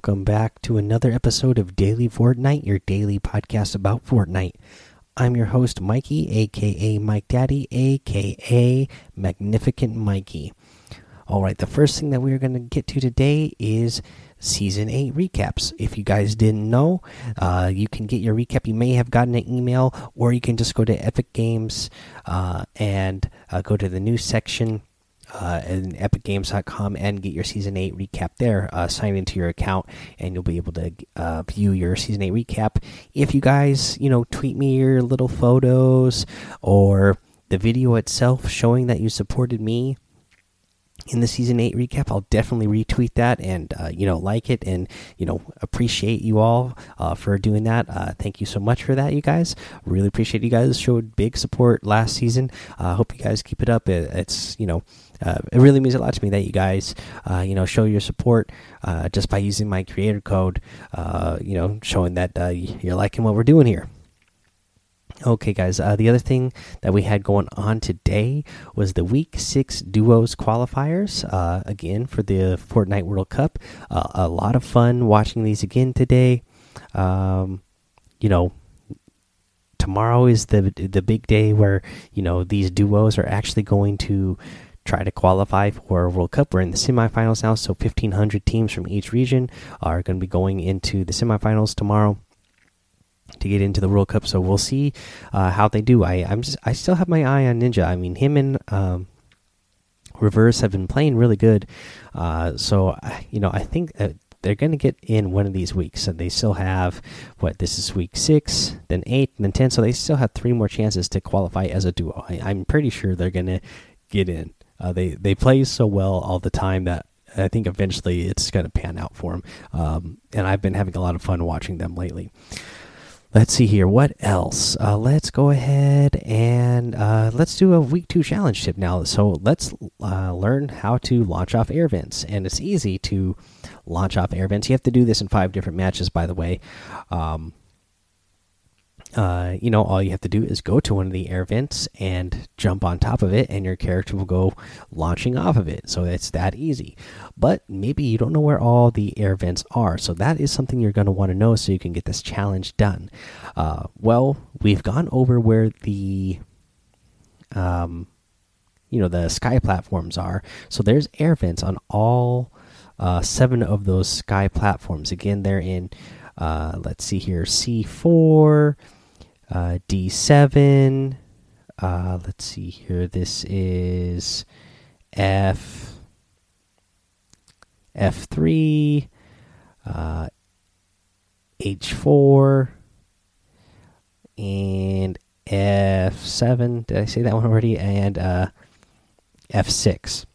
Welcome back to another episode of Daily Fortnite, your daily podcast about Fortnite. I'm your host, Mikey, aka Mike Daddy, aka Magnificent Mikey. All right, the first thing that we're going to get to today is Season 8 recaps. If you guys didn't know, uh, you can get your recap. You may have gotten an email, or you can just go to Epic Games uh, and uh, go to the news section uh, and epicgames.com and get your season 8 recap there. Uh, sign into your account and you'll be able to uh, view your season 8 recap. If you guys you know tweet me your little photos or the video itself showing that you supported me in the season 8 recap i'll definitely retweet that and uh, you know like it and you know appreciate you all uh, for doing that. Uh, thank you so much for that you guys. Really appreciate you guys. Showed big support last season. I hope you guys keep it up. It, it's you know uh, it really means a lot to me that you guys, uh, you know, show your support uh, just by using my creator code. Uh, you know, showing that uh, you're liking what we're doing here. Okay, guys. Uh, the other thing that we had going on today was the Week Six Duos qualifiers. again for the Fortnite World Cup. a lot of fun watching these again today. Um, you know, tomorrow is the the big day where you know these duos are actually going to try to qualify for a World Cup. We're in the semifinals now, so 1,500 teams from each region are going to be going into the semifinals tomorrow to get into the World Cup. So we'll see uh, how they do. I I'm just, I still have my eye on Ninja. I mean, him and um, Reverse have been playing really good. Uh, so you know, I think. Uh, they're going to get in one of these weeks. So they still have what this is week six, then eight, and then ten. So they still have three more chances to qualify as a duo. I, I'm pretty sure they're going to get in. Uh, they they play so well all the time that I think eventually it's going to pan out for them. Um, and I've been having a lot of fun watching them lately. Let's see here. What else? Uh, let's go ahead and uh, let's do a week two challenge tip now. So let's uh, learn how to launch off air vents. And it's easy to launch off air vents. You have to do this in five different matches, by the way. Um, uh, you know, all you have to do is go to one of the air vents and jump on top of it, and your character will go launching off of it. So it's that easy. But maybe you don't know where all the air vents are. So that is something you're going to want to know so you can get this challenge done. Uh, well, we've gone over where the. Um, you know the sky platforms are so there's air vents on all uh, seven of those sky platforms again they're in uh, let's see here c4 uh, D7. Uh, let's see here. This is F F3, uh, H4, and F7. Did I say that one already? And uh, F6.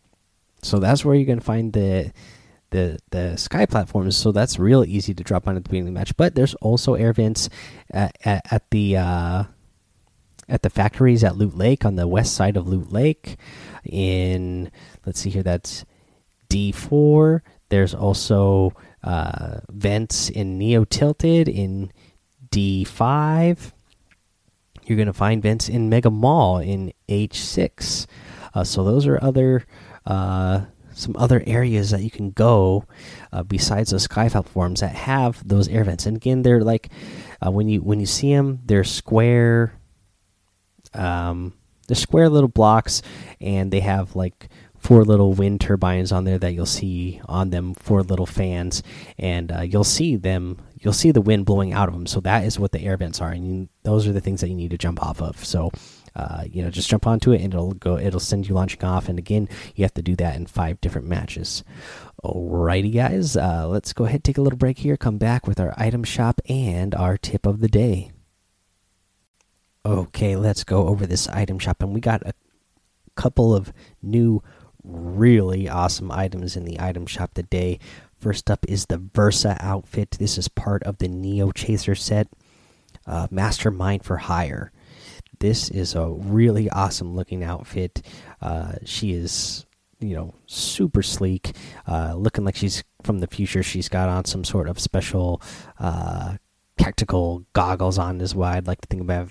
So that's where you're going to find the the the sky platforms. So that's real easy to drop on at the beginning of the match. But there's also air vents at, at, at the uh, at the factories at Loot Lake on the west side of Loot Lake. In let's see here, that's D4. There's also uh, vents in Neo Tilted in D5. You're going to find vents in Mega Mall in H6. Uh, so those are other uh, some other areas that you can go uh, besides those sky platforms that have those air vents. And again, they're like uh, when you when you see them, they're square. Um, they're square little blocks, and they have like four little wind turbines on there that you'll see on them. Four little fans, and uh, you'll see them. You'll see the wind blowing out of them. So that is what the air vents are, and you, those are the things that you need to jump off of. So uh, you know, just jump onto it and it'll go. It'll send you launching off. And again, you have to do that in five different matches. Alrighty, guys. Uh, let's go ahead take a little break here. Come back with our item shop and our tip of the day. Okay, let's go over this item shop, and we got a couple of new, really awesome items in the item shop today. First up is the Versa outfit. This is part of the Neo Chaser set. Uh, Mastermind for Hire this is a really awesome looking outfit. Uh, she is, you know, super sleek, uh, looking like she's from the future. She's got on some sort of special uh, tactical goggles on, is what I'd like to think about.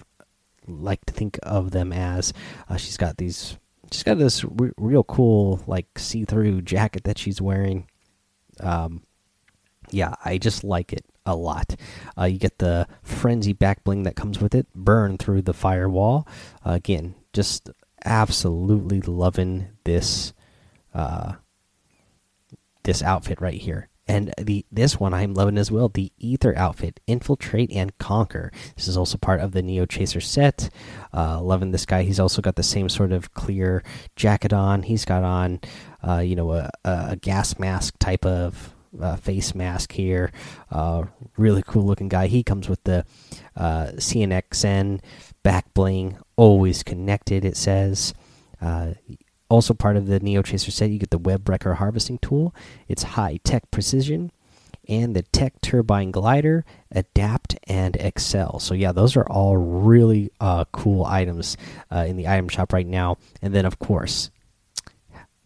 Like to think of them as. Uh, she's got these. She's got this real cool, like see-through jacket that she's wearing. Um, yeah, I just like it a lot. Uh, you get the frenzy back bling that comes with it, burn through the firewall. Uh, again, just absolutely loving this uh, this outfit right here. And the this one I'm loving as well. The Ether outfit, infiltrate and conquer. This is also part of the Neo Chaser set. Uh, loving this guy. He's also got the same sort of clear jacket on. He's got on, uh, you know, a, a, gas mask type of uh, face mask here. Uh, really cool looking guy. He comes with the uh, CNXN back bling, always connected. It says. Uh, also, part of the Neo Chaser set, you get the Web Wrecker harvesting tool. It's high tech precision, and the Tech Turbine Glider, Adapt, and Excel. So, yeah, those are all really uh, cool items uh, in the item shop right now. And then, of course,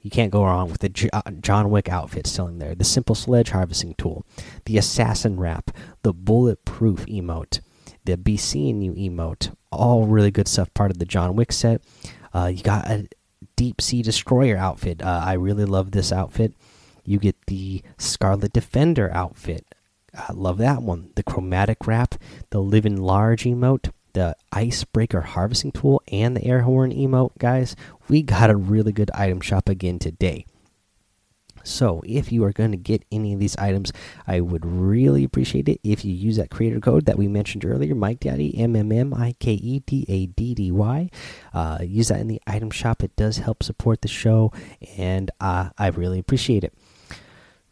you can't go wrong with the uh, John Wick outfit still in there. The Simple Sledge harvesting tool, the Assassin Wrap, the Bulletproof emote, the Be Seeing You emote. All really good stuff, part of the John Wick set. Uh, you got a, Deep Sea Destroyer outfit. Uh, I really love this outfit. You get the Scarlet Defender outfit. I love that one. The Chromatic Wrap, the Living Large emote, the Icebreaker Harvesting Tool, and the Air Horn emote. Guys, we got a really good item shop again today. So, if you are going to get any of these items, I would really appreciate it if you use that creator code that we mentioned earlier, Mike Daddy, M M M I K E D A D D Y. Uh, use that in the item shop. It does help support the show, and uh, I really appreciate it.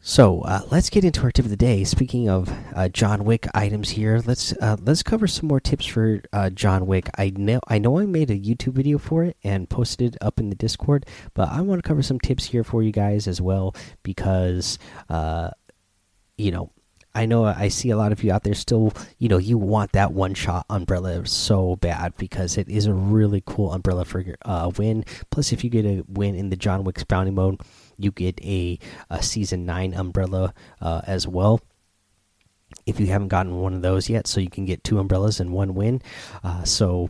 So uh, let's get into our tip of the day. Speaking of uh, John Wick items here, let's uh, let's cover some more tips for uh, John Wick. I know I know I made a YouTube video for it and posted it up in the Discord, but I want to cover some tips here for you guys as well because uh, you know I know I see a lot of you out there still, you know, you want that one shot umbrella so bad because it is a really cool umbrella for your uh, win. Plus, if you get a win in the John Wick's bounty mode, you get a, a season nine umbrella uh, as well. If you haven't gotten one of those yet, so you can get two umbrellas and one win. Uh, so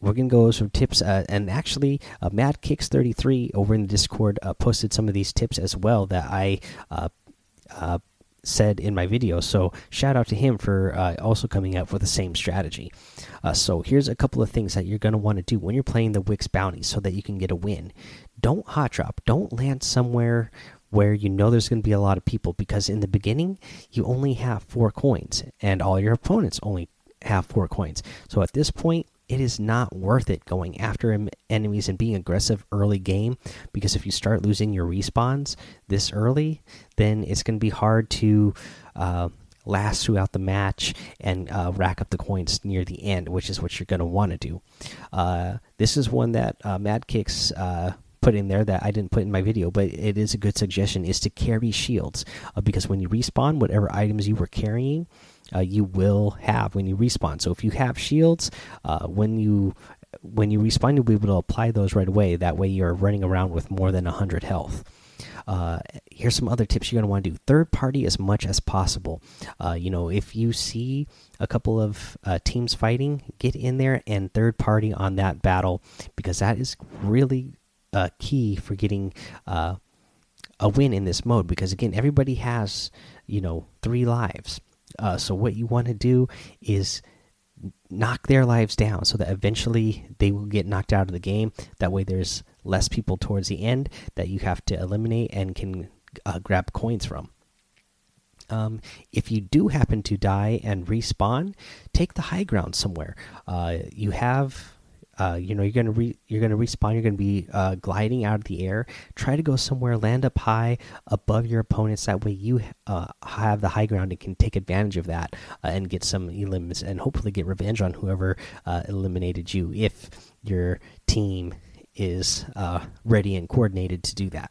we're gonna go over some tips, uh, and actually, uh, Mad Kicks thirty three over in the Discord uh, posted some of these tips as well that I uh, uh, said in my video. So shout out to him for uh, also coming up with the same strategy. Uh, so here's a couple of things that you're going to want to do when you're playing the Wick's bounty so that you can get a win. Don't hot drop. Don't land somewhere where you know there's going to be a lot of people because in the beginning you only have four coins and all your opponents only have four coins. So at this point it is not worth it going after enemies and being aggressive early game because if you start losing your respawns this early, then it's going to be hard to uh, last throughout the match and uh, rack up the coins near the end, which is what you're going to want to do. Uh, this is one that uh, Mad Kicks uh, put in there that I didn't put in my video, but it is a good suggestion is to carry shields uh, because when you respawn, whatever items you were carrying, uh, you will have when you respawn. So if you have shields, uh, when you when you respawn, you'll be able to apply those right away. That way, you're running around with more than 100 health. Uh, here's some other tips you're going to want to do third party as much as possible uh, you know if you see a couple of uh, teams fighting get in there and third party on that battle because that is really uh, key for getting uh, a win in this mode because again everybody has you know three lives uh, so what you want to do is knock their lives down so that eventually they will get knocked out of the game. That way there's less people towards the end that you have to eliminate and can uh, grab coins from. Um, if you do happen to die and respawn take the high ground somewhere. Uh, you have uh, you know you're gonna re you're gonna respawn. You're gonna be uh, gliding out of the air. Try to go somewhere, land up high above your opponents. That way you uh, have the high ground and can take advantage of that uh, and get some elims and hopefully get revenge on whoever uh, eliminated you. If your team is ready and coordinated to do that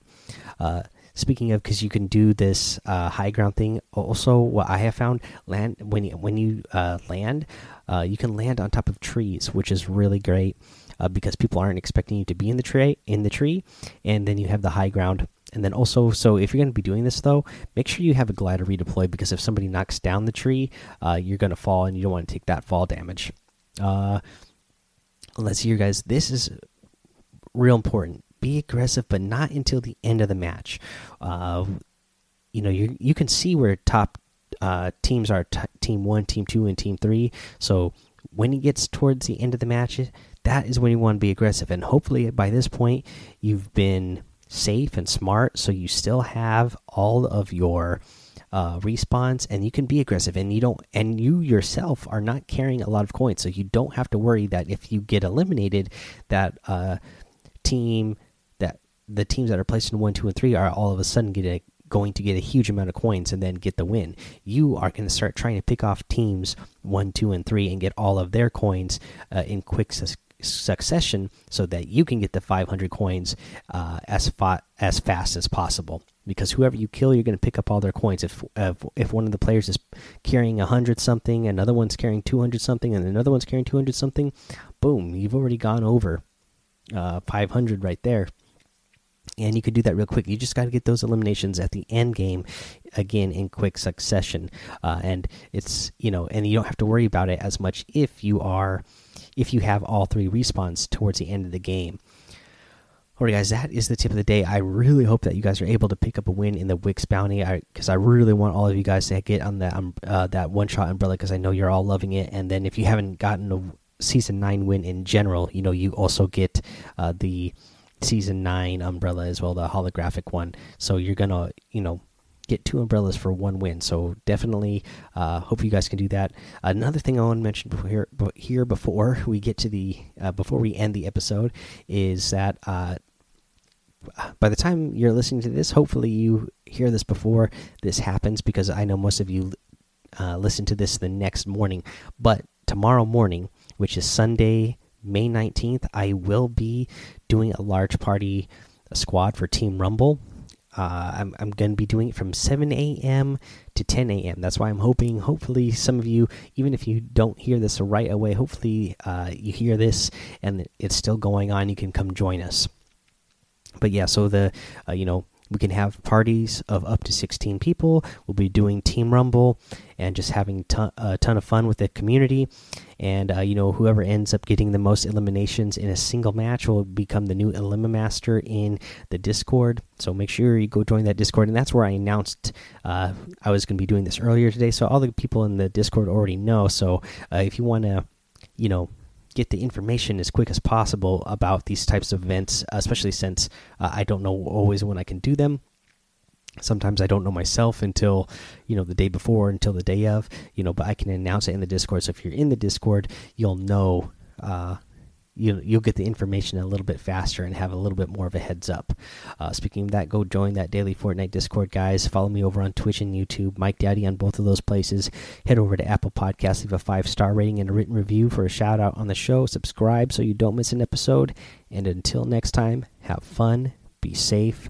speaking of because you can do this uh, high ground thing also what i have found land when you when you uh, land uh, you can land on top of trees which is really great uh, because people aren't expecting you to be in the tree in the tree and then you have the high ground. And then also so if you're going to be doing this though make sure you have a glider redeploy because if somebody knocks down the tree uh, you're going to fall and you don't want to take that fall damage. Uh, let's see here guys. This is real important be aggressive, but not until the end of the match. Uh, you know, you you can see where top uh, teams are team one, team two, and team three. So when it gets towards the end of the match, that is when you want to be aggressive. And hopefully by this point, you've been safe and smart, so you still have all of your uh, and you can be aggressive and you don't and you yourself are not carrying a lot of coins so you don't have to worry that if you get eliminated that uh, team the teams that are placed in one two and three are all of a sudden a, going to get a huge amount of coins and then get the win you are going to start trying to pick off teams one two and three and get all of their coins uh, in quick succession so that you can get the 500 coins uh, as fa as fast as possible. Because whoever you kill, you're going to pick up all their coins. If if, if one of the players is carrying 100 something, another one's carrying 200 something, and another one's carrying 200 something, boom, you've already gone over uh, 500 right there. And you could do that real quick. You just got to get those eliminations at the end game again in quick succession. Uh, and it's, you know, and you don't have to worry about it as much if you are if you have all three respawns towards the end of the game. Alright, guys, that is the tip of the day. I really hope that you guys are able to pick up a win in the Wick's bounty, because I, I, really want all of you guys to get on that um, uh, that one shot umbrella, because I know you're all loving it. And then if you haven't gotten a season nine win in general, you know you also get uh, the season nine umbrella as well, the holographic one. So you're gonna, you know, get two umbrellas for one win. So definitely, uh, hope you guys can do that. Another thing I want to mention here, here before we get to the uh, before we end the episode is that uh, by the time you're listening to this, hopefully you hear this before this happens because I know most of you uh, listen to this the next morning. But tomorrow morning, which is Sunday, May 19th, I will be doing a large party squad for Team Rumble uh, I'm, I'm going to be doing it from 7 a.m. to 10 a.m. That's why I'm hoping, hopefully, some of you, even if you don't hear this right away, hopefully uh, you hear this and it's still going on. You can come join us. But yeah, so the, uh, you know, we can have parties of up to 16 people. We'll be doing Team Rumble and just having ton, a ton of fun with the community. And, uh, you know, whoever ends up getting the most eliminations in a single match will become the new Elimimaster in the Discord. So make sure you go join that Discord. And that's where I announced uh, I was going to be doing this earlier today. So all the people in the Discord already know. So uh, if you want to, you know, get the information as quick as possible about these types of events, especially since uh, I don't know always when I can do them. Sometimes I don't know myself until, you know, the day before, until the day of, you know, but I can announce it in the Discord. So if you're in the Discord, you'll know uh, you you'll get the information a little bit faster and have a little bit more of a heads up. Uh, speaking of that, go join that daily Fortnite Discord, guys. Follow me over on Twitch and YouTube, Mike Daddy on both of those places. Head over to Apple Podcasts, leave a five star rating and a written review for a shout out on the show. Subscribe so you don't miss an episode. And until next time, have fun, be safe,